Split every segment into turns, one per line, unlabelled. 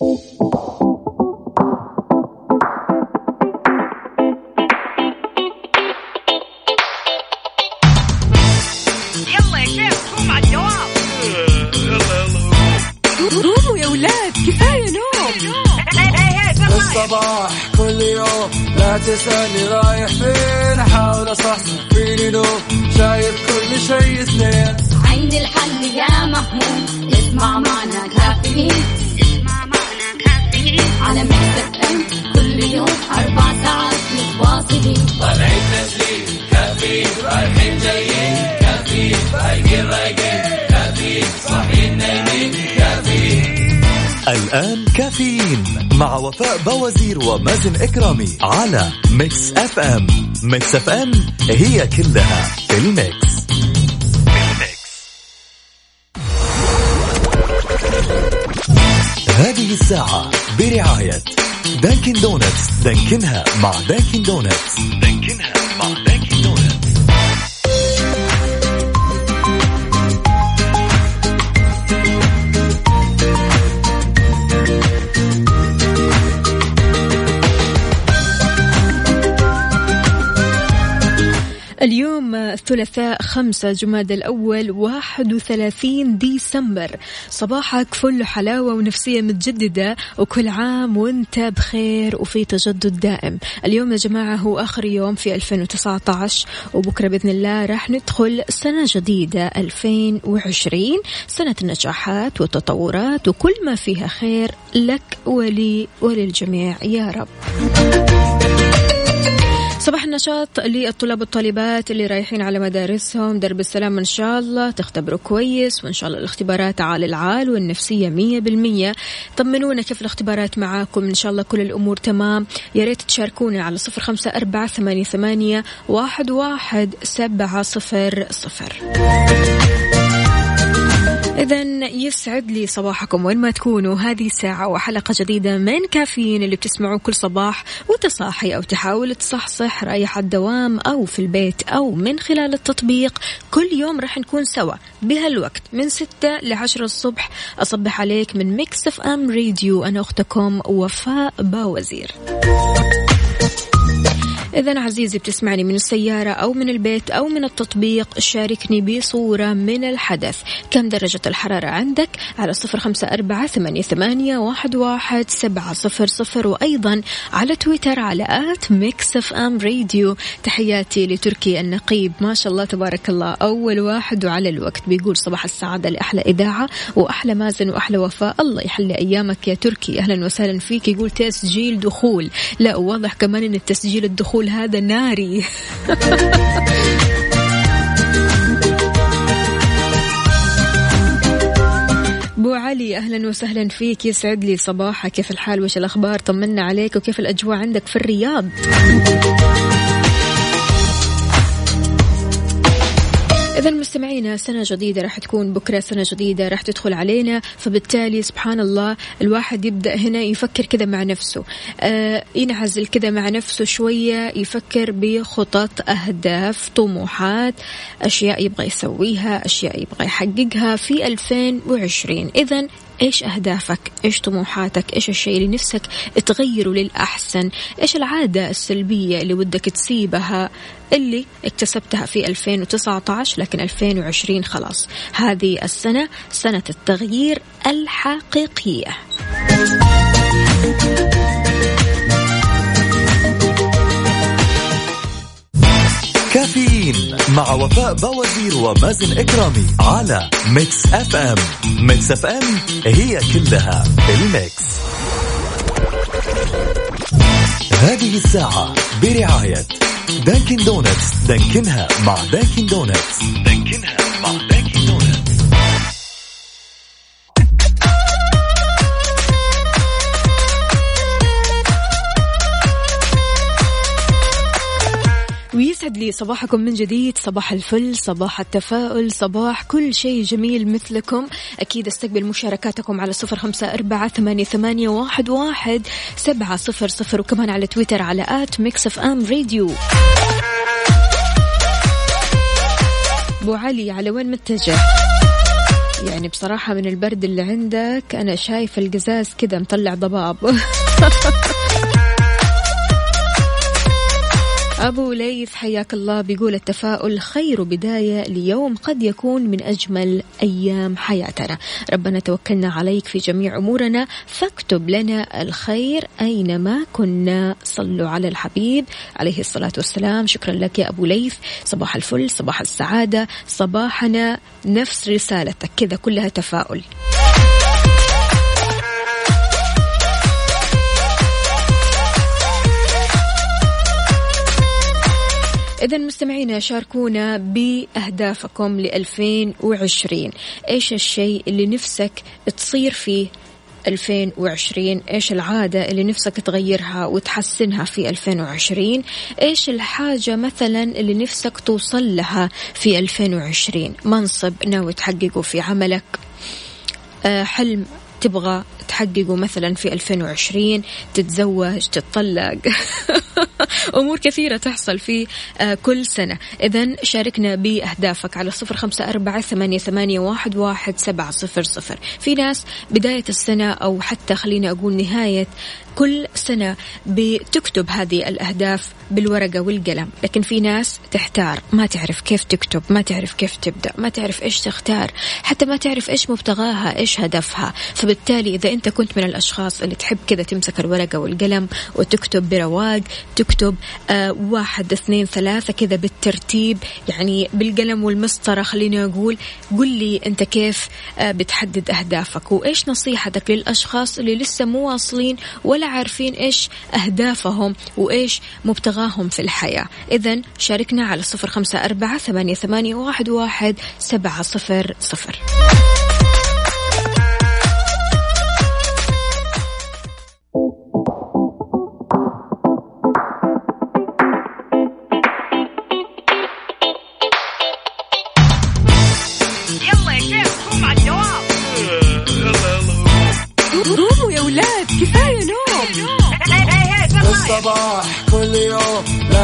يلا يا شيخ قوم على الدوام
قوموا يا ولاد كفاية نوم.
الصباح كل يوم لا تسألني رايح فين. أحاول أصحصح فيني لو شايف كل شيء اثنين.
مع وفاء بوازير ومازن إكرامي على Mix FM. Mix FM هي كلها في ال mix. هذه الساعة برعاية Dunkin' Donuts. Dunkin ها مع Dunkin' Donuts.
Dunkin ها. الثلاثاء خمسة جماد الأول واحد وثلاثين ديسمبر. صباحك فل حلاوة ونفسية متجددة وكل عام وانت بخير وفي تجدد دائم. اليوم يا جماعة هو آخر يوم في 2019 وبكرة بإذن الله راح ندخل سنة جديدة 2020 سنة النجاحات والتطورات وكل ما فيها خير لك ولي وللجميع. يا رب. صباح النشاط للطلاب والطالبات اللي رايحين على مدارسهم. درب السلام إن شاء الله. تختبروا كويس وإن شاء الله الاختبارات على العال والنفسية مية بالمية. طمنونا كيف الاختبارات معاكم. إن شاء الله كل الأمور تمام. يا ريت تشاركونا على صفر خمسة أربعة ثمانية واحد, واحد سبعة صفر صفر. إذا يسعد لي صباحكم وين ما تكونوا. هذه ساعة وحلقة جديدة من كافيين اللي بتسمعوه كل صباح وانت صاحي أو تحاول تصحصح رايح الدوام أو في البيت أو من خلال التطبيق. كل يوم راح نكون سوا بهالوقت من ستة لعشرة الصبح. أصبح عليك من Mix FM Radio أنا أختكم وفاء باوزير. إذا عزيزي بتسمعني من السيارة أو من البيت أو من التطبيق شاركني بصورة من الحدث. كم درجة الحرارة عندك؟ على صفر خمسة أربعة ثمانية, واحد, سبعة صفر صفر. وأيضا على تويتر على at Mix FM Radio. تحياتي لتركي النقيب. ما شاء الله تبارك الله. أول واحد وعلى الوقت بيقول صباح السعادة لأحلى إذاعة وأحلى مازن وأحلى وفاء. الله يحلي أيامك يا تركي. أهلا وسهلا فيك. يقول تسجيل دخول. لا واضح كمان أن التسجيل الدخول هذا ناري. أبو علي أهلا وسهلا فيك. يسعد لي صباحك. كيف الحال؟ وش الأخبار؟ طمنا عليك. وكيف الأجواء عندك في الرياض؟ إذا مستمعينا سنة جديدة راح تكون بكرة سنة جديدة راح تدخل علينا فبالتالي سبحان الله الواحد يبدأ هنا يفكر كذا مع نفسه. آه ينعزل كذا مع نفسه شوية يفكر بخطط أهداف طموحات أشياء يبغى يسويها أشياء يبغى يحققها في 2020 إذا إيش أهدافك؟ إيش طموحاتك؟ إيش الشيء اللي نفسك تغيره للأحسن؟ إيش العادة السلبية اللي ودك تسيبها اللي اكتسبتها في 2019 لكن 2020 خلاص؟ هذه السنة سنة التغيير الحقيقية.
كافيين مع وفاء بوازير ومازن إكرامي على Mix FM Mix FM هي كلها ال mix. هذه الساعة برعاية Dunkin' Donuts Dunkin ها مع Dunkin' Donuts Dunkin ها مع Dunkin'
ويسعد لي صباحكم من جديد صباح الفل صباح التفاؤل صباح كل شيء جميل مثلكم. أكيد أستقبل مشاركاتكم على صفر خمسة أربعة ثمانية, ثمانية واحد, واحد سبعة صفر صفر وكمان على تويتر على at Mix FM Radio أبو علي على وين متجه؟ يعني بصراحة من البرد اللي عندك أنا شايف القزاز كذا مطلع ضباب. أبو ليث حياك الله بيقول التفاؤل خير بداية ليوم قد يكون من أجمل أيام حياتنا. ربنا توكلنا عليك في جميع أمورنا. فاكتب لنا الخير أينما كنا. صلوا على الحبيب عليه الصلاة والسلام. شكرا لك يا أبو ليث. صباح الفل صباح السعادة صباحنا نفس رسالتك. كذا كلها تفاؤل. إذا مستمعينا شاركونا بأهدافكم ل 2020 إيش الشيء اللي نفسك تصير فيه 2020 إيش العادة اللي نفسك تغيرها وتحسنها في 2020 إيش الحاجة مثلا اللي نفسك توصل لها في 2020 منصب ناوي تحققه في عملك. آه، حلم تبغى تحققه مثلا في 2020 تتزوج تتطلق. أمور كثيرة تحصل في آه، كل سنة. إذا شاركنا بأهدافك على صفر خمسة أربعة ثمانية, واحد سبعة صفر صفر. في ناس بداية السنة أو حتى خلينا أقول نهاية كل سنة بتكتب هذه الأهداف بالورقة والقلم. لكن في ناس تحتار ما تعرف كيف تكتب ما تعرف كيف تبدأ ما تعرف إيش تختار حتى ما تعرف إيش مبتغاها إيش هدفها. فبالتالي إذا أنت كنت من الأشخاص اللي تحب كذا تمسك الورقة والقلم وتكتب برواق تكتب آه واحد اثنين ثلاثة كذا بالترتيب يعني بالقلم والمسطرة خليني أقول. قل لي أنت كيف آه بتحدد أهدافك وإيش نصيحتك للأشخاص اللي لسه مو واصلين ولا عارفين إيش أهدافهم وإيش مبتغاهم في الحياة. إذا شاركنا على صفر خمسة أربعة ثمانية, ثمانية واحد, واحد سبعة صفر صفر.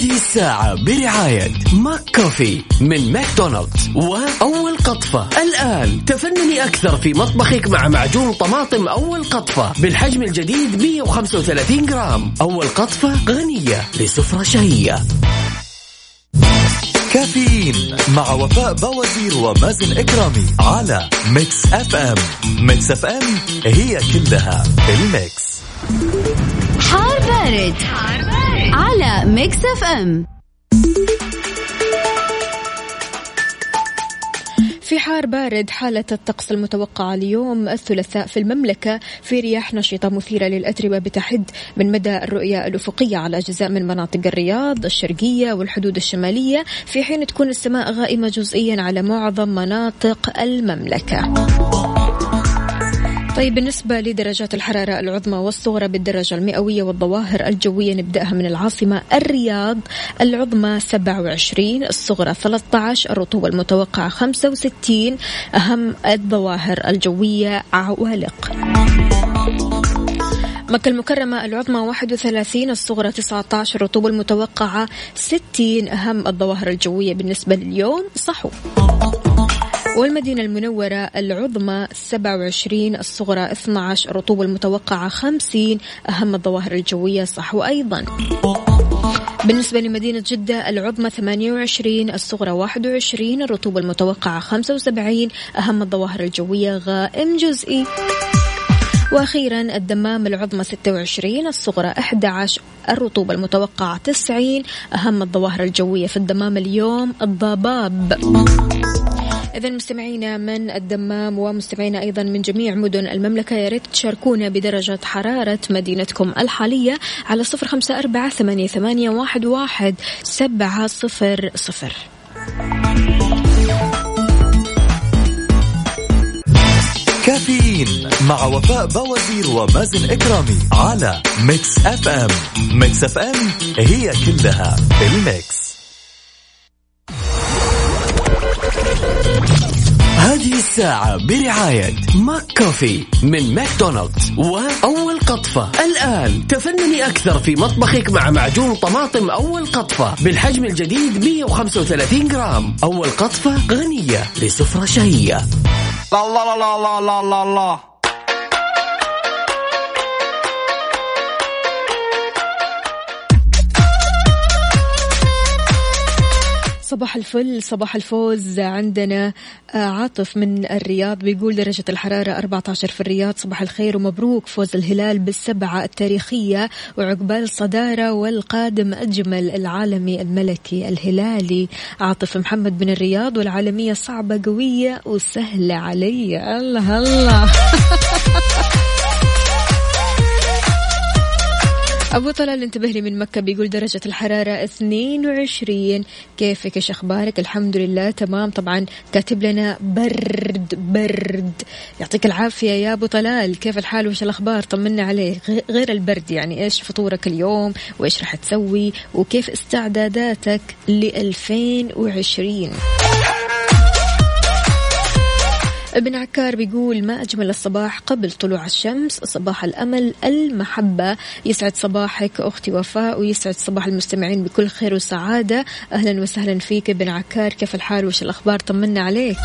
هذه الساعة برعاية McCafé من ماكدونالدز.
وأول قطفة. الآن تفنني أكثر في مطبخك مع معجون طماطم أول قطفة بالحجم الجديد 135 جرام. أول قطفة غنية لسفرة شهية.
كافيين مع وفاء بوازير ومازن إكرامي على Mix FM. Mix FM هي كلها ال mix.
حار بارد, على Mix FM
في حار بارد حالة الطقس المتوقعة اليوم الثلاثاء في المملكة في رياح نشطة مثيرة للأتربة بتحد من مدى الرؤية الأفقية على أجزاء من مناطق الرياض الشرقية والحدود الشمالية في حين تكون السماء غائمة جزئيا على معظم مناطق المملكة. طيب بالنسبة لدرجات الحرارة العظمى والصغرى بالدرجة المئوية والظواهر الجوية نبدأها من العاصمة الرياض العظمى 27 الصغرى 13 الرطوبة المتوقعة 65 أهم الظواهر الجوية عوالق. مكة المكرمة العظمى 31 الصغرى 19 الرطوبة المتوقعة 60 أهم الظواهر الجوية بالنسبة لليوم صحو. والمدينة المنورة العظمى 27 الصغرى 12 الرطوبة المتوقعة 50 أهم الظواهر الجوية صح وأيضا بالنسبة لمدينة جدة العظمى 28 الصغرى 21 الرطوبة المتوقعة 75 أهم الظواهر الجوية غائم جزئي. وأخيرا الدمام العظمى 26 الصغرى 11 الرطوبه المتوقعة 90 أهم الظواهر الجوية في الدمام اليوم الضباب. إذا مستمعينا من الدمام ومستمعينا أيضا من جميع مدن المملكة يا ريت تشاركونا بدرجة حرارة مدينتكم الحالية على صفر خمسة أربعة ثمانية, ثمانية واحد, واحد سبعة صفر صفر.
كافيين مع وفاء بوازير ومازن إكرامي على Mix FM Mix FM هي كلها ال mix.
هذه الساعة برعاية McCafé من ماكدونالدز وأول قطفة. الآن تفنني أكثر في مطبخك مع معجون طماطم أول قطفة بالحجم الجديد 135 جرام. أول قطفة غنية لسفرة شهية.
لا لا لا لا لا لا.
صباح الفل صباح الفوز. عندنا آه، عاطف من الرياض بيقول درجة الحرارة 14 في الرياض صباح الخير ومبروك. فوز الهلال بالسبعة التاريخية وعقبال الصدارة والقادم أجمل العالمي الملكي الهلالي. عاطف محمد من الرياض والعالمية صعبة قوية وسهلة علي. الله الله. أبو طلال انتبه لي من مكة بيقول درجة الحرارة 22 كيفك؟ إيش أخبارك؟ الحمد لله تمام. طبعا كاتب لنا برد برد. يعطيك العافية يا أبو طلال. كيف الحال؟ وش الأخبار؟ طمنا عليك. غير البرد يعني إيش فطورك اليوم؟ وإيش راح تسوي؟ وكيف استعداداتك ل 2020 ابن عكار بيقول ما أجمل الصباح قبل طلوع الشمس صباح الأمل المحبة. يسعد صباحك أختي وفاء ويسعد صباح المستمعين بكل خير وسعادة. أهلا وسهلا فيك ابن عكار كيف الحال؟ وش الأخبار؟ طمنا عليك.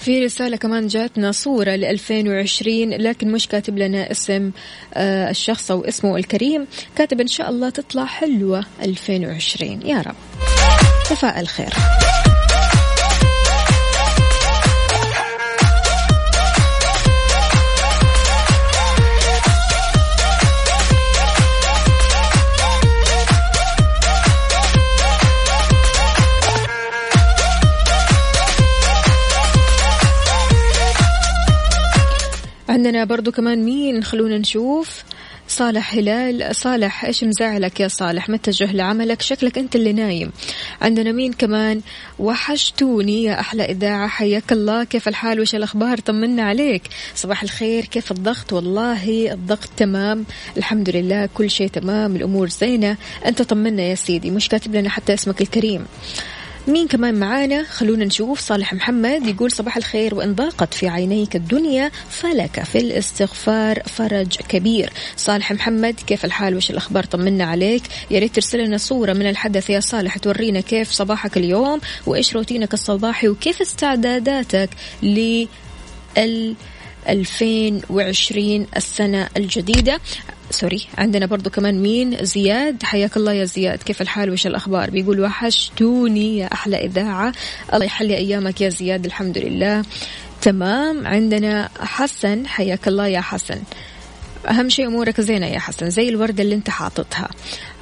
في رسالة كمان جاتنا صورة ل 2020 لكن مش كاتب لنا اسم آه الشخص أو اسمه الكريم. كاتب إن شاء الله تطلع حلوة 2020 يا رب. تفاءل خير عندنا برضو كمان مين؟ خلونا نشوف. صالح هلال. صالح إيش مزعلك يا صالح؟ متجه لعملك؟ شكلك أنت اللي نايم. عندنا مين كمان؟ وحشتوني يا أحلى إذاعة. حياك الله. كيف الحال؟ وش الأخبار؟ طمنا عليك. صباح الخير. كيف الضغط؟ والله الضغط تمام. الحمد لله. كل شيء تمام. الأمور زينة. أنت طمنا يا سيدي. مش كاتب لنا حتى اسمك الكريم. مين كمان معانا؟ خلونا نشوف. صالح محمد يقول صباح الخير وإن ضاقت في عينيك الدنيا فلك في الاستغفار فرج كبير. صالح محمد كيف الحال؟ وش الأخبار؟ طمنا عليك. يا ريت ترسل لنا صورة من الحدث يا صالح تورينا كيف صباحك اليوم وإيش روتينك الصباحي وكيف استعداداتك ل 2020 السنة الجديدة. sorry عندنا برضو كمان مين؟ زياد. حياك الله يا زياد. كيف الحال؟ وش الأخبار؟ بيقول وحشتوني يا أحلى إذاعة. الله يحلي أيامك يا زياد. الحمد لله. تمام. عندنا حسن. حياك الله يا حسن. أهم شيء أمورك زينة يا حسن. زي الوردة اللي أنت حاططها.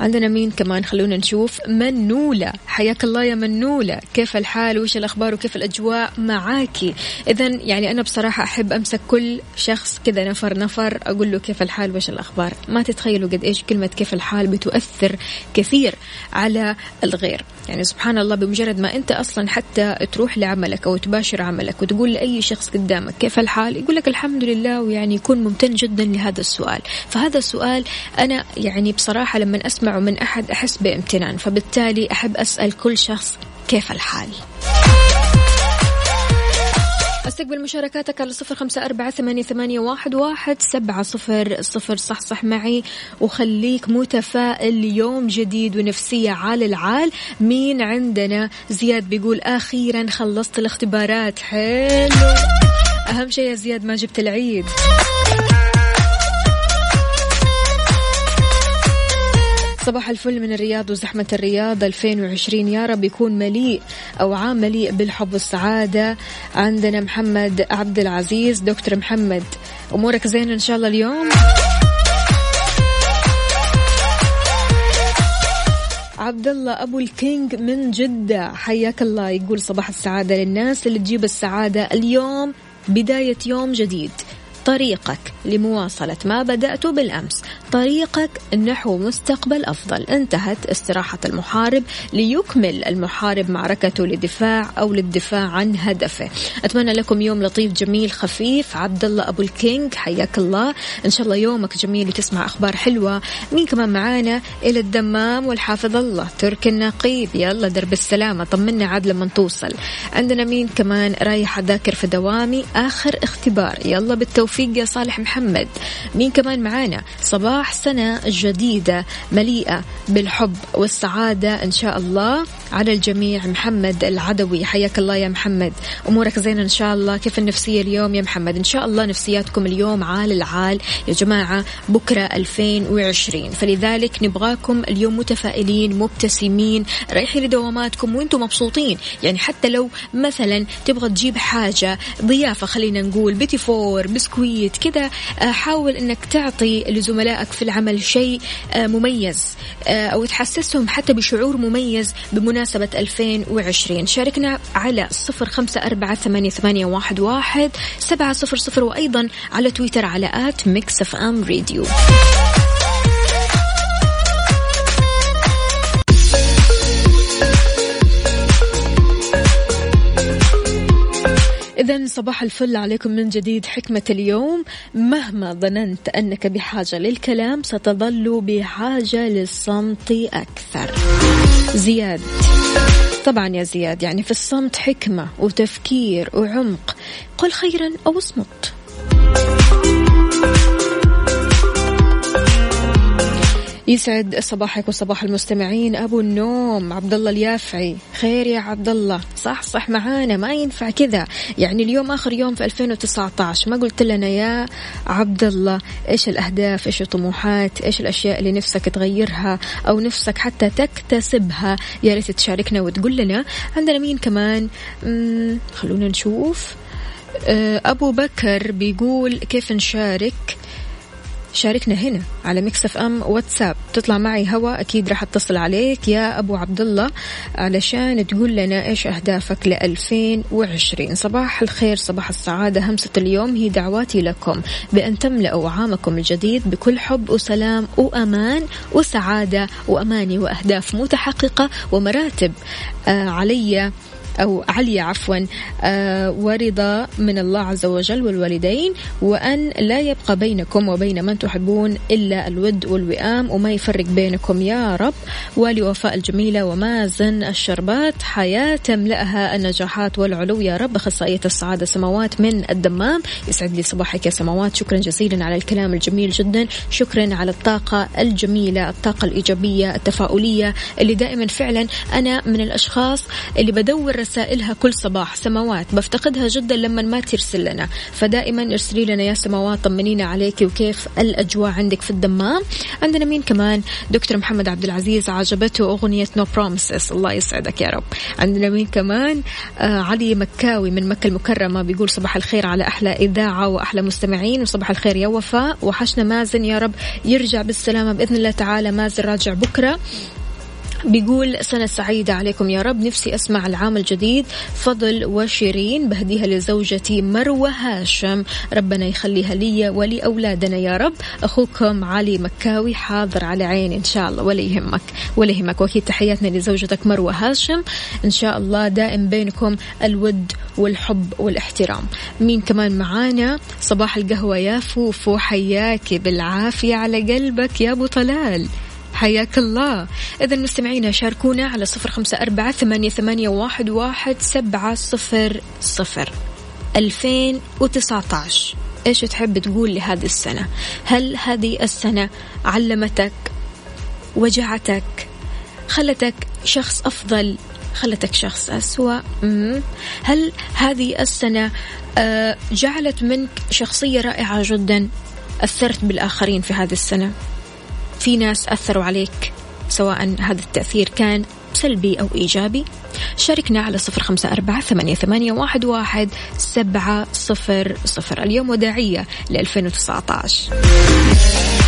عندنا مين كمان؟ خلونا نشوف. منولة. حياك الله يا منولة. كيف الحال؟ وش الأخبار؟ وكيف الأجواء معاكي؟ إذا يعني أنا بصراحة أحب أمسك كل شخص كذا نفر نفر أقول له كيف الحال؟ وش الأخبار؟ ما تتخيلوا قد إيش كلمة كيف الحال بتؤثر كثير على الغير. يعني سبحان الله بمجرد ما أنت أصلا حتى تروح لعملك أو تباشر عملك وتقول لأي شخص قدامك كيف الحال يقول لك الحمد لله ويعني يكون ممتن جدا لهذا السؤال. فهذا السؤال أنا يعني بصراحة لما أسمعه من أحد أحس بامتنان فبالتالي أحب أسأل كل شخص كيف الحال. أستقبل مشاركاتك على صفر خمسة أربعة ثمانية, ثمانية واحد, واحد سبعة صفر صفر. صح صح معي. وخليك متفائل يوم جديد ونفسية عال العال. مين عندنا؟ زياد بيقول أخيرا خلصت الاختبارات. حلو. أهم شيء يا زياد ما جبت العيد. صباح الفل من الرياض وزحمة الرياض. 2020 يا رب يكون مليء أو عام مليء بالحب والسعادة. عندنا محمد عبد العزيز دكتور محمد أمورك زينة إن شاء الله اليوم؟ عبد الله أبو الكينج من جدة حياك الله. يقول صباح السعادة للناس اللي تجيب السعادة اليوم بداية يوم جديد. طريقك لمواصلة ما بدأته بالأمس. طريقك نحو مستقبل أفضل. انتهت استراحة المحارب ليكمل المحارب معركته لدفاع أو للدفاع عن هدفه. أتمنى لكم يوم لطيف جميل خفيف. عبد الله أبو الكينج حياك الله. إن شاء الله يومك جميل وتسمع أخبار حلوة. مين كمان معانا؟ إلى الدمام والحافظ الله ترك النقيب. يلا درب السلامة طمنا عاد لما توصل. عندنا مين كمان؟ رايح أذاكر في دوامي. آخر اختبار. يلا بالتوفيق. يا صالح محمد. مين كمان معانا؟ صباح سنة جديدة مليئة بالحب والسعادة إن شاء الله. على الجميع. محمد العدوي حياك الله يا محمد. أمورك زينة إن شاء الله. كيف النفسية اليوم يا محمد؟ إن شاء الله نفسياتكم اليوم عال العال يا جماعة بكرة 2020 فلذلك نبغاكم اليوم متفائلين مبتسمين رايحين لدواماتكم وإنتم مبسوطين. يعني حتى لو مثلا تبغى تجيب حاجة ضيافة خلينا نقول بيتي فور بسكويت كذا آه، حاول إنك تعطي لزملائك في العمل شيء آه، مميز آه، أو تحسسهم حتى بشعور مميز بمناسبة 2020 شاركنا على صفر خمسة أربعة ثمانية, واحد سبعة صفر صفر وأيضا على تويتر على at Mix FM Radio إذا صباح الفل عليكم من جديد حكمة اليوم. مهما ظننت أنك بحاجة للكلام ستظل بحاجة للصمت أكثر. زياد. طبعا يا زياد يعني في الصمت حكمة وتفكير وعمق. قل خيرا أو اصمت. يسعد صباحك وصباح المستمعين. أبو النوم عبد الله اليافعي. خير يا عبد الله صح صح معانا. ما ينفع كذا. يعني اليوم آخر يوم في 2019 ما قلت لنا يا عبد الله إيش الأهداف إيش الطموحات إيش الأشياء اللي نفسك تغيرها أو نفسك حتى تكتسبها. يا ريت تشاركنا وتقول لنا. عندنا مين كمان؟ خلونا نشوف. أه، أبو بكر بيقول كيف نشارك؟ شاركنا هنا على Mix FM واتساب. تطلع معي هوا أكيد راح أتصل عليك يا أبو عبد الله علشان تقول لنا إيش أهدافك ل 2020 صباح الخير صباح السعادة. همسة اليوم هي دعواتي لكم بأن تملأوا عامكم الجديد بكل حب وسلام وأمان وسعادة وأماني وأهداف متحققة ومراتب آه علي أو علي عفوا آه ورضا من الله عز وجل والوالدين وأن لا يبقى بينكم وبين من تحبون إلا الود والوئام وما يفرق بينكم يا رب. ولوفاء الجميلة ومازن الشربات حياة تملأها النجاحات والعلو يا رب. أخصائية السعادة سماوات من الدمام. يسعد لي صباحك يا سماوات. شكرا جزيلا على الكلام الجميل جدا. شكرا على الطاقة الجميلة الطاقة الإيجابية التفاؤلية اللي دائما فعلا أنا من الأشخاص اللي بدور رسائلها كل صباح. سماوات بفتقدها جدا لما ما ترسل لنا. فدائما ارسلي لنا يا سماوات طمنينا عليك وكيف الأجواء عندك في الدمام. عندنا مين كمان؟ دكتور محمد عبد العزيز عجبته أغنية No Promises الله يسعدك يا رب. عندنا مين كمان؟ آه علي مكاوي من مكة المكرمة بيقول صباح الخير على أحلى إذاعة وأحلى مستمعين وصباح الخير يا وفاء. وحشنا مازن يا رب يرجع بالسلامة بإذن الله تعالى. مازن راجع بكرة. بيقول سنة سعيدة عليكم يا رب. نفسي أسمع العام الجديد. فضل وشيرين بهديها لزوجتي مروة هاشم. ربنا يخليها لي ولأولادنا يا رب. أخوكم علي مكاوي حاضر على عيني إن شاء الله. ولا يهمك ولا يهمك. وأكيد تحياتنا لزوجتك مروة هاشم. إن شاء الله دائم بينكم الود والحب والاحترام. مين كمان معانا؟ صباح القهوة يا فوفو. حياكي بالعافية على قلبك يا أبو طلال. حياك الله. إذا مستمعينا شاركونا على صفر خمسة أربعة ثمانية, ثمانية واحد, واحد سبعة صفر صفر. ألفين وتسعة عشر إيش تحب تقول لهذه السنة؟ هل هذه السنة علمتك وجعتك خلتك شخص أفضل خلتك شخص أسوأ؟ هل هذه السنة آه، جعلت منك شخصية رائعة جدا أثرت بالآخرين في هذه السنة؟ في ناس أثروا عليك سواء هذا التأثير كان سلبي أو إيجابي. شاركنا على صفر خمسة أربعة ثمانية, ثمانية واحد, واحد سبعة صفر صفر. اليوم وداعية ل 2019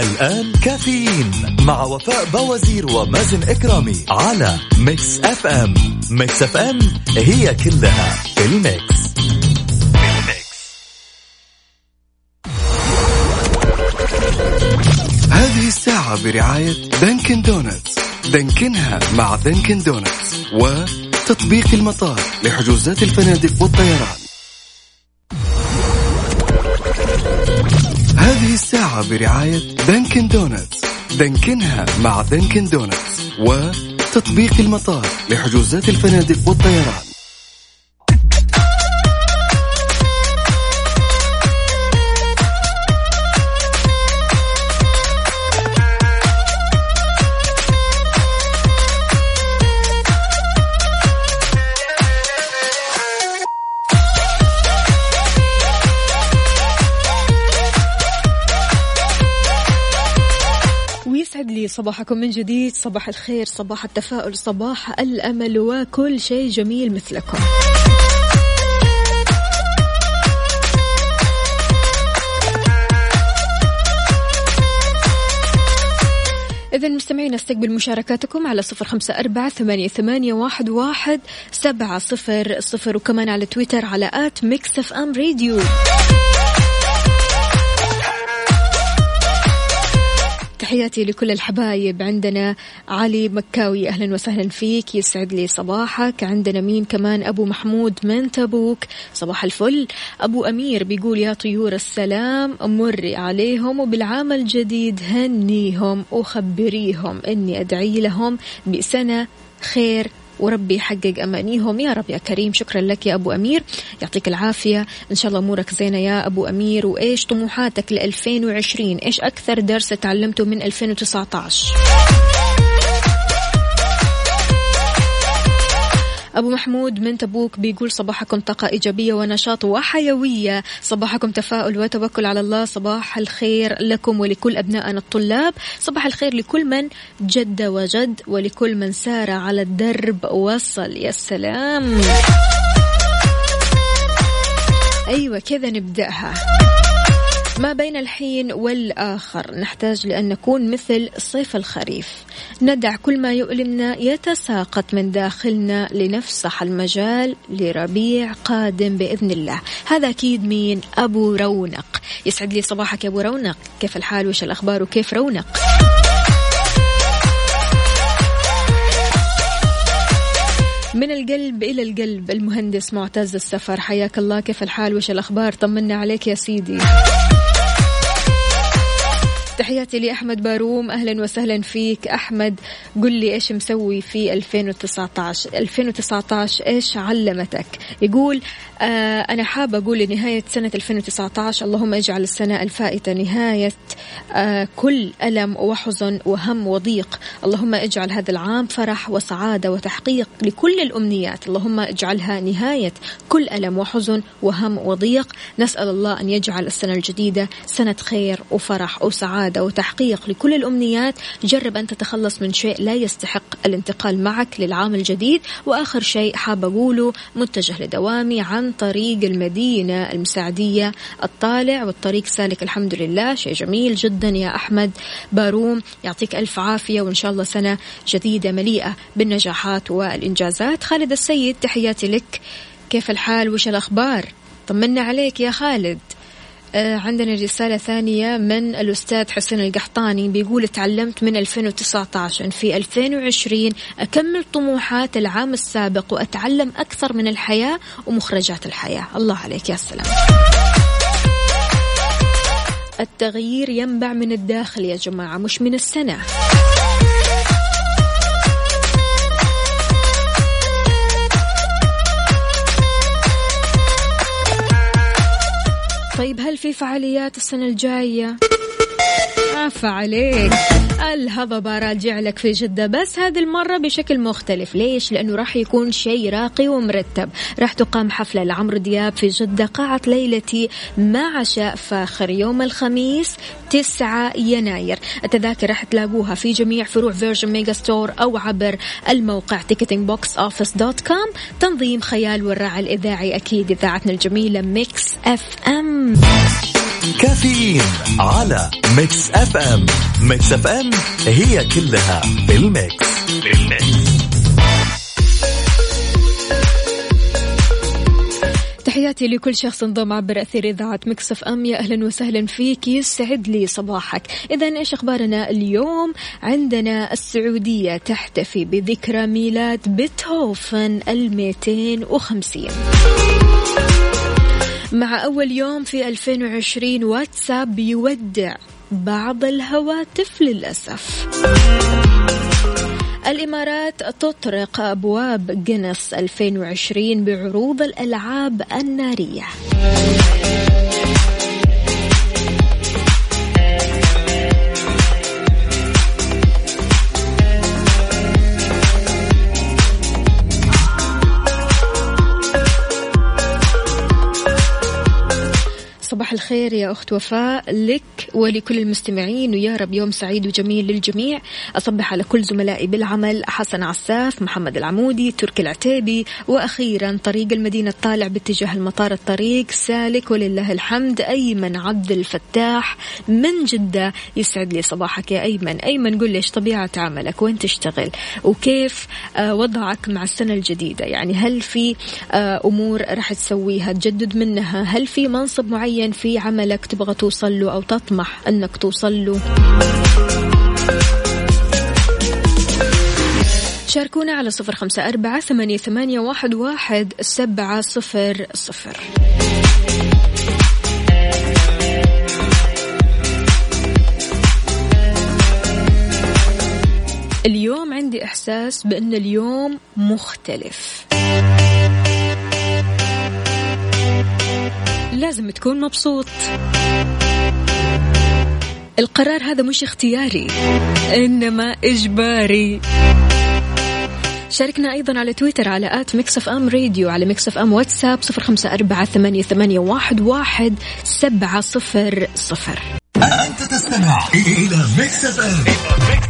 الآن كافيين مع وفاء بوازير ومازن إكرامي على Mix FM. Mix FM هي كلها في ال Mix.
هذه الساعة برعاية Dunkin' Donuts. دانكنها مع Dunkin' Donuts. وتطبيق المطار لحجوزات الفنادق والطيران. هذه الساعة برعاية Dunkin' Donuts. دانكنها مع Dunkin' Donuts. وتطبيق المطار لحجوزات الفنادق والطيران
صباحكم من جديد. صباح الخير صباح التفاؤل صباح الأمل وكل شيء جميل مثلكم. إذا مستمعين استقبل مشاركاتكم على صفر خمسة أربعة ثمانية, ثمانية واحد, واحد سبعة صفر صفر وكمان على تويتر على at Mix FM Radio. تحياتي لكل الحبايب. عندنا علي مكاوي أهلا وسهلا فيك. يسعد لي صباحك. عندنا مين كمان؟ أبو محمود من تبوك. صباح الفل. أبو أمير بيقول يا طيور السلام مري عليهم وبالعام الجديد هنيهم وخبريهم أني أدعي لهم بسنة خير وربي يحقق أمانيهم. يا رب يا كريم شكرا لك يا أبو أمير. يعطيك العافية. إن شاء الله أمورك زينة يا أبو أمير. وإيش طموحاتك ل 2020 إيش أكثر درس تعلمته من 2019 أبو محمود من تبوك بيقول صباحكم طاقة إيجابية ونشاط وحيوية. صباحكم تفاؤل وتوكل على الله. صباح الخير لكم ولكل أبنائنا الطلاب. صباح الخير لكل من جد وجد ولكل من سار على الدرب وصل. يا سلام. أيوة كذا نبدأها. ما بين الحين والآخر. نحتاج لأن نكون مثل صيف الخريف. ندع كل ما يؤلمنا يتساقط من داخلنا لنفسح المجال لربيع قادم بإذن الله. هذا أكيد مين أبو رونق. يسعد لي صباحك يا أبو رونق. كيف الحال؟ وش الأخبار؟ وكيف رونق؟ من القلب إلى القلب المهندس معتز السفر. حياك الله. كيف الحال؟ وش الأخبار؟ طمنا عليك يا سيدي. تحياتي لأحمد باروم. أهلا وسهلا فيك. أحمد قل لي إيش مسوي في 2019 2019 إيش علمتك؟ يقول آه أنا حابة أقول لنهاية سنة 2019 اللهم اجعل السنة الفائتة نهاية آه كل ألم وحزن وهم وضيق. اللهم اجعل هذا العام فرح وسعادة وتحقيق لكل الأمنيات. اللهم اجعلها نهاية كل ألم وحزن وهم وضيق. نسأل الله أن يجعل السنة الجديدة سنة خير وفرح وسعادة. وتحقيق لكل الأمنيات جرب أن تتخلص من شيء لا يستحق الانتقال معك للعام الجديد. وآخر شيء حاب أقوله متجه لدوامي عن طريق المدينة المساعدية. الطالع والطريق سالك الحمد لله. شيء جميل جدا يا أحمد باروم يعطيك ألف عافية وإن شاء الله سنة جديدة مليئة بالنجاحات والإنجازات. خالد السيد تحياتي لك. كيف الحال؟ وش الأخبار؟ طمنا عليك يا خالد. عندنا رسالة ثانية من الأستاذ حسين القحطاني بيقول تعلمت من 2019 في 2020 أكمل طموحات العام السابق وأتعلم أكثر من الحياة ومخرجات الحياة. الله عليك يا سلام. التغيير ينبع من الداخل يا جماعة مش من السنة. طيب هل في فعاليات السنة الجاية؟ عفا عليك الهضبة راجع لك في جدة بس هذه المرة بشكل مختلف. ليش؟ لأنه راح يكون شيء راقي ومرتب. راح تقام حفلة لعمرو دياب في جدة قاعة ليلتي مع عشاء فاخر. يوم الخميس 9 يناير. التذاكر راح تلاقوها في جميع فروع Virgin Megastore أو عبر الموقع ticketing box office dot com تنظيم خيال والراعي الإذاعي أكيد إذاعتنا الجميلة ميكس اف ام
كافيين على Mix FM Mix FM هي كلها بال Mix.
بال Mix تحياتي لكل شخص انضم عبر أثير إذاعة Mix FM يا أهلا وسهلا فيك. يسعد لي صباحك. إذا إيش أخبارنا اليوم؟ عندنا السعودية تحتفي بذكرى ميلاد بيتهوفن الميتين وخمسين. مع أول يوم في 2020 واتساب يودع بعض الهواتف للأسف. الإمارات تطرق أبواب جينيس 2020 بعروض الألعاب النارية. صباح الخير يا أخت وفاء لك ولكل المستمعين ويا رب يوم سعيد وجميل للجميع. أصبح على كل زملائي بالعمل حسن عساف محمد العمودي تركي العتيبي وأخيرا طريق المدينة الطالع باتجاه المطار الطريق. سالك ولله الحمد أيمن عبد الفتاح. من جدة يسعد لي صباحك يا أيمن. أيمن قل ليش طبيعة عملك؟ وين تشتغل؟ وكيف آه، وضعك مع السنة الجديدة؟ يعني هل في آه، أمور راح تسويها تجدد منها؟ هل في منصب معين في عملك تبغى توصل له أو تطمح أنك توصل له. شاركونا على صفر خمسة أربعة ثمانية, ثمانية واحد, واحد سبعة صفر صفر. اليوم عندي إحساس بأن اليوم مختلف. لازم تكون مبسوط. القرار هذا مش اختياري إنما إجباري. شاركنا أيضا على تويتر على at Mix FM Radio على Mix FM واتساب صفر خمسة أربعة ثمانية, ثمانية واحد, واحد سبعة صفر صفر.
أنت تستمع إلى
Mix FM.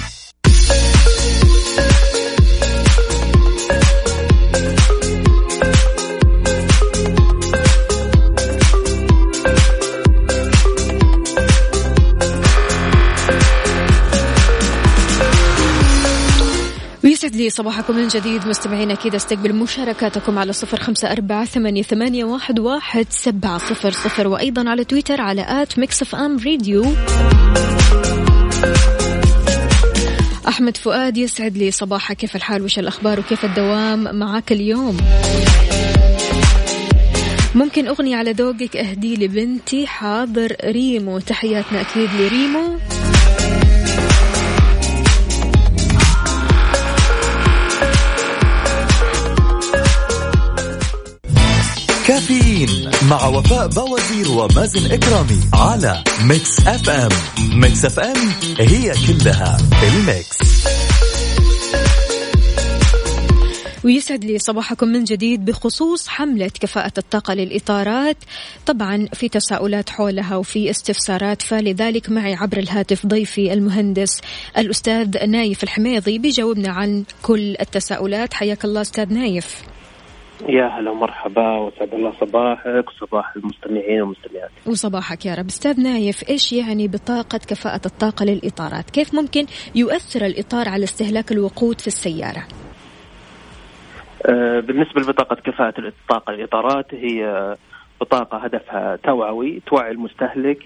ويسعد لي صباحكم من جديد. مستمعين أكيد أستقبل مشاركاتكم على صفر خمسة أربعة ثمانية, واحد, واحد سبعة صفر صفر وأيضا على تويتر على at Mix FM Radio أحمد فؤاد يسعد لي صباحك. كيف الحال؟ وش الأخبار؟ وكيف الدوام معاك اليوم؟ ممكن أغنية على ذوقك أهدي لبنتي حاضر ريمو. تحياتنا أكيد لريمو.
كافيين مع وفاء بوازير ومازن إكرامي على Mix FM. Mix FM هي كلها ال Mix.
ويسعد لي صباحكم من جديد بخصوص حملة كفاءة الطاقة للإطارات. طبعا في تساؤلات حولها وفي استفسارات فلذلك معي عبر الهاتف ضيفي المهندس الأستاذ نايف الحميضي بيجاوبنا عن كل التساؤلات. حياك الله أستاذ نايف.
يا هلا ومرحبا وسعد الله صباحك وصباح المستمعين والمستمعات.
وصباحك يا رب. أستاذ نايف إيش يعني بطاقة كفاءة الطاقة للإطارات؟ كيف ممكن يؤثر الإطار على استهلاك الوقود في السيارة؟
آه، بالنسبة لبطاقة كفاءة الطاقة للإطارات هي بطاقة هدفها توعوي توعي المستهلك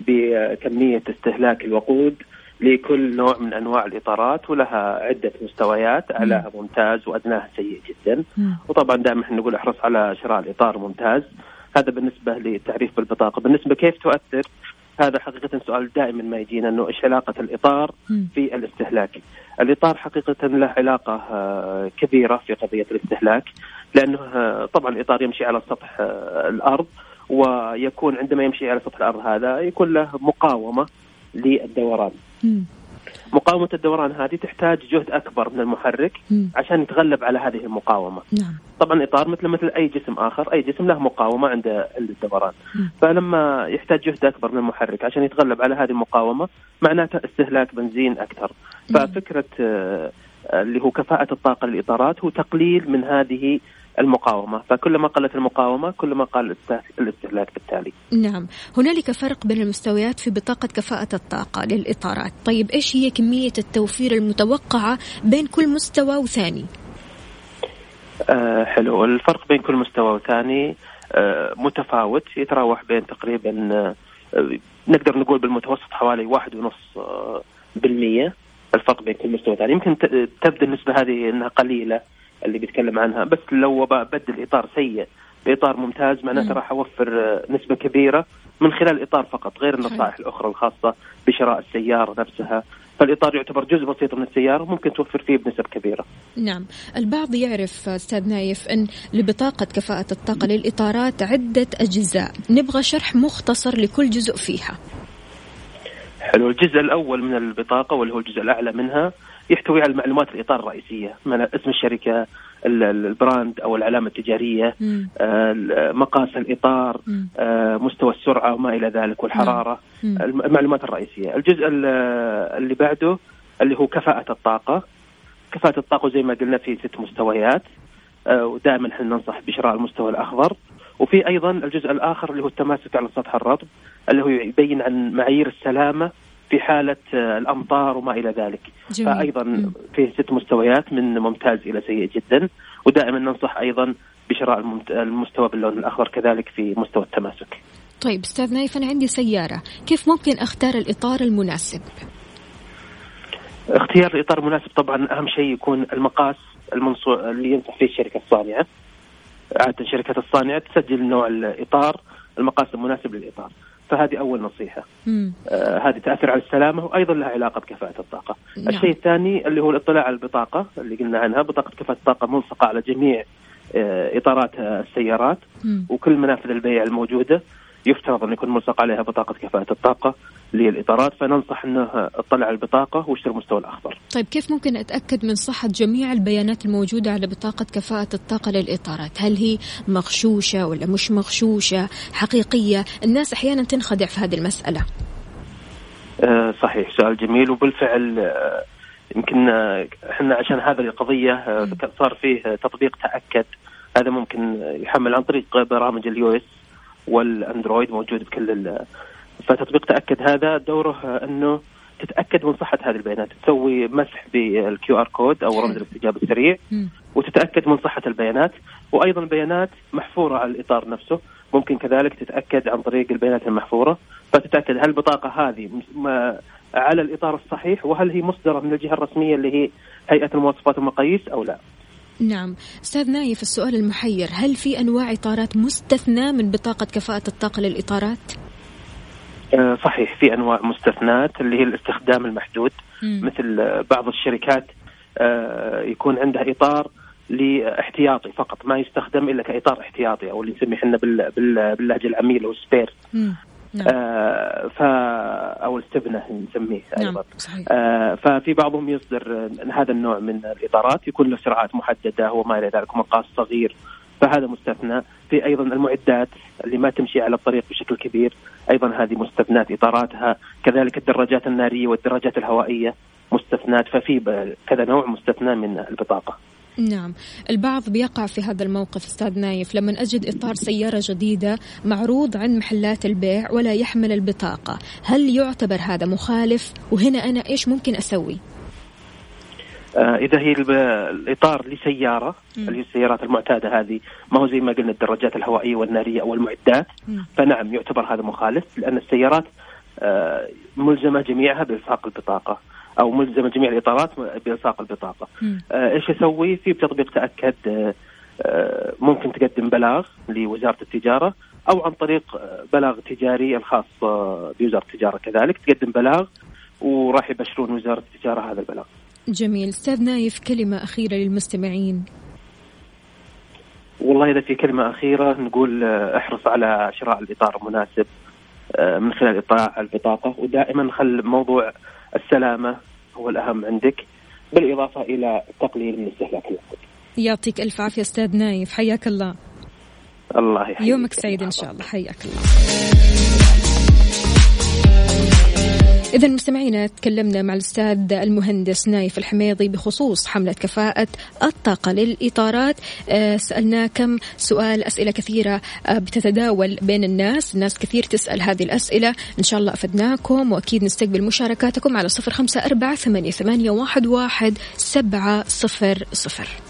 بكمية استهلاك الوقود لكل نوع من أنواع الإطارات ولها عدة مستويات أعلاها ممتاز وأدناها سيء جدا. وطبعا دائما إحنا نقول احرص على شراء الإطار ممتاز. هذا بالنسبة للتعريف بالبطاقة. بالنسبة كيف تؤثر؟ هذا حقيقة سؤال دائما ما يجينا إنه إيش علاقة الإطار في الاستهلاك؟ الإطار حقيقة له علاقة آه، كبيرة في قضية الاستهلاك لأنه آه، طبعا الإطار يمشي على سطح آه، الأرض ويكون عندما يمشي على سطح الأرض هذا يكون له مقاومة للدوران. مقاومة الدوران هذه تحتاج جهد أكبر من المحرك عشان يتغلب على هذه المقاومة.
نعم.
طبعا الإطار مثل مثل أي جسم آخر أي جسم له مقاومة عند الدوران. فلما يحتاج جهد أكبر من المحرك عشان يتغلب على هذه المقاومة معناته استهلاك بنزين أكثر. ففكرة آه، اللي هو كفاءة الطاقة للإطارات هو تقليل من هذه المقاومة. فكلما قلت المقاومة كلما قل الاستهلاك بالتالي.
نعم. هنالك فرق بين المستويات في بطاقة كفاءة الطاقة للإطارات. طيب إيش هي كمية التوفير المتوقعة بين كل مستوى وثاني؟
آه حلو. الفرق بين كل مستوى وثاني آه متفاوت. يتراوح بين تقريبا آه نقدر نقول بالمتوسط حوالي واحد ونص آه بالمية. الفرق بين كل مستوى ثاني يمكن تبدو النسبة هذه أنها قليلة. اللي بيتكلم عنها. بس لو بدل إطار سيء بإطار ممتاز معناته راح أوفر آه، نسبة كبيرة من خلال الاطار فقط غير النصائح الأخرى الخاصة بشراء السيارة نفسها. فالإطار يعتبر جزء بسيط من السيارة وممكن توفر فيه بنسب كبيرة.
نعم، البعض يعرف أستاذ نايف أن لبطاقة كفاءة الطاقة للإطارات عدة أجزاء، نبغى شرح مختصر لكل جزء فيها.
حلو، الجزء الأول من البطاقة واللي هو الجزء الأعلى منها يحتوي على معلومات الإطار الرئيسية من اسم الشركة البراند أو العلامة التجارية آه، مقاس الإطار آه، مستوى السرعة وما إلى ذلك والحرارة. المعلومات الرئيسية. الجزء اللي بعده اللي هو كفاءة الطاقة. كفاءة الطاقة زي ما قلنا في ست مستويات آه، ودائما إحنا ننصح بشراء المستوى الأخضر. وفي أيضا الجزء الآخر اللي هو التماسك على السطح الرطب اللي هو يبين عن معايير السلامة في حالة آه، الأمطار وما إلى ذلك. جميل. فأيضا فيه ست مستويات من ممتاز إلى سيء جدا. ودائما ننصح أيضا بشراء المستوى باللون الأخضر كذلك في مستوى التماسك.
طيب أستاذ نايف أنا عندي سيارة. كيف ممكن أختار الإطار المناسب؟
اختيار الإطار المناسب طبعا أهم شيء يكون المقاس المنصوع اللي ينصح فيه الشركة الصانعة. عادة شركة الصانعة تسجل نوع الإطار المقاس المناسب للإطار. فهذه أول نصيحة. آه هذه تأثر على السلامة وأيضا لها علاقة بكفاءة الطاقة. نعم. الشيء الثاني اللي هو الاطلاع على البطاقة اللي قلنا عنها بطاقة كفاءة الطاقة ملصقة على جميع آه اطارات السيارات.
مم.
وكل منافذ البيع الموجودة يفترض أن يكون ملصق عليها بطاقة كفاءة الطاقة. للإطارات فننصح أنها تطلع على البطاقة واشتري المستوى الأخضر.
طيب كيف ممكن أتأكد من صحة جميع البيانات الموجودة على بطاقة كفاءة الطاقة للإطارات؟ هل هي مغشوشة ولا مش مغشوشة؟ حقيقية الناس أحيانا تنخدع في هذه المسألة.
آه صحيح سؤال جميل وبالفعل آه يمكن آه، إحنا عشان هذه القضية آه، صار فيه تطبيق تأكد. هذا ممكن يحمل عن طريق برامج ال iOS وال Android موجود بكل فتطبيق تأكد هذا دوره أنه تتأكد من صحة هذه البيانات تسوي مسح بال QR code أو رمز الاستجابة السريع وتتأكد من صحة البيانات وأيضا البيانات محفورة على الإطار نفسه ممكن كذلك تتأكد عن طريق البيانات المحفورة فتتأكد هل البطاقه هذه على الإطار الصحيح وهل هي مصدرة من الجهة الرسمية اللي هي هيئة المواصفات والمقاييس أو لا.
نعم أستاذ نايف السؤال المحير هل في أنواع إطارات مستثنى من بطاقة كفاءة الطاقة للإطارات؟
آه صحيح في أنواع مستثنات اللي هي الاستخدام المحدود مم. مثل بعض الشركات آه يكون عندها إطار لاحتياطي فقط ما يستخدم إلا كإطار احتياطي أو اللي نسميه إحنا باللهجة العامية اللي هو سبير
نعم.
آه ف أو الاستبنة نسميه
نعم
أيضا.
صحيح.
آه ففي بعضهم يصدر هذا النوع من الإطارات يكون له سرعات محددة وما إلى ذلك مقاس صغير فهذا مستثنى. في أيضا المعدات اللي ما تمشي على الطريق بشكل كبير أيضا هذه مستثنات إطاراتها كذلك الدراجات النارية والدراجات الهوائية مستثنات ففي كذا نوع مستثنى من البطاقة.
نعم. البعض بيقع في هذا الموقف أستاذ نايف. لما أجد إطار سيارة جديدة معروض عند محلات البيع ولا يحمل البطاقة. هل يعتبر هذا مخالف؟ وهنا أنا إيش ممكن
أسوي؟ إذا هي الإطار
لسيارة.
اللي هي السيارات المعتادة هذه ما هو زي ما قلنا الدراجات الهوائية والنارية أو المعدات. فنعم يعتبر هذا مخالف لأن السيارات آه، ملزمة جميعها بإلصاق البطاقة أو ملزمة جميع الإطارات بإلصاق
البطاقة.
آه، إيش أسوي؟ في بتطبيق تأكد آه، آه، ممكن تقدم بلاغ لوزارة التجارة أو عن طريق آه، بلاغ تجاري الخاص آه، بوزارة التجارة كذلك تقدم بلاغ وراح يبشرون وزارة التجارة هذا البلاغ.
جميل. أستاذ نايف كلمة أخيرة للمستمعين.
والله إذا في كلمة أخيرة نقول آه، احرص على شراء الإطار المناسب آه، من خلال اطلاع البطاقة. ودائما خل موضوع السلامة هو الأهم عندك بالإضافة إلى التقليل من استهلاك.
يعطيك ألف عافية أستاذ نايف. حياك الله.
الله يحييك.
يومك سعيد إن شاء الله. حياك الله. إذا مستمعينا تكلمنا مع الأستاذ المهندس نايف الحميضي بخصوص حملة كفاءة الطاقة للإطارات. آه، سألنا كم سؤال أسئلة كثيرة آه، بتتداول بين الناس. الناس كثير تسأل هذه الأسئلة. إن شاء الله أفدناكم وأكيد نستقبل مشاركاتكم على صفر خمسة أربعة ثمانية, واحد سبعة صفر صفر.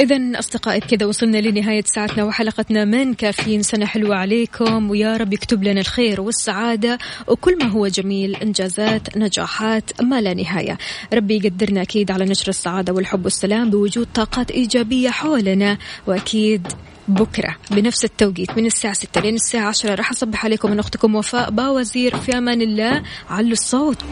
إذا أصدقائي بكذا وصلنا لنهاية ساعتنا وحلقتنا من كافيين سنة حلوة عليكم. ويا رب يكتب لنا الخير والسعادة. وكل ما هو جميل إنجازات نجاحات ما لا نهاية. ربي يقدرنا أكيد على نشر السعادة والحب والسلام بوجود طاقات إيجابية حولنا. وأكيد بكرة بنفس التوقيت من الساعة 6 لين الساعة 10 راح أصبح عليكم من أختكم وفاء باوزير. في أمان الله. علوا الصوت.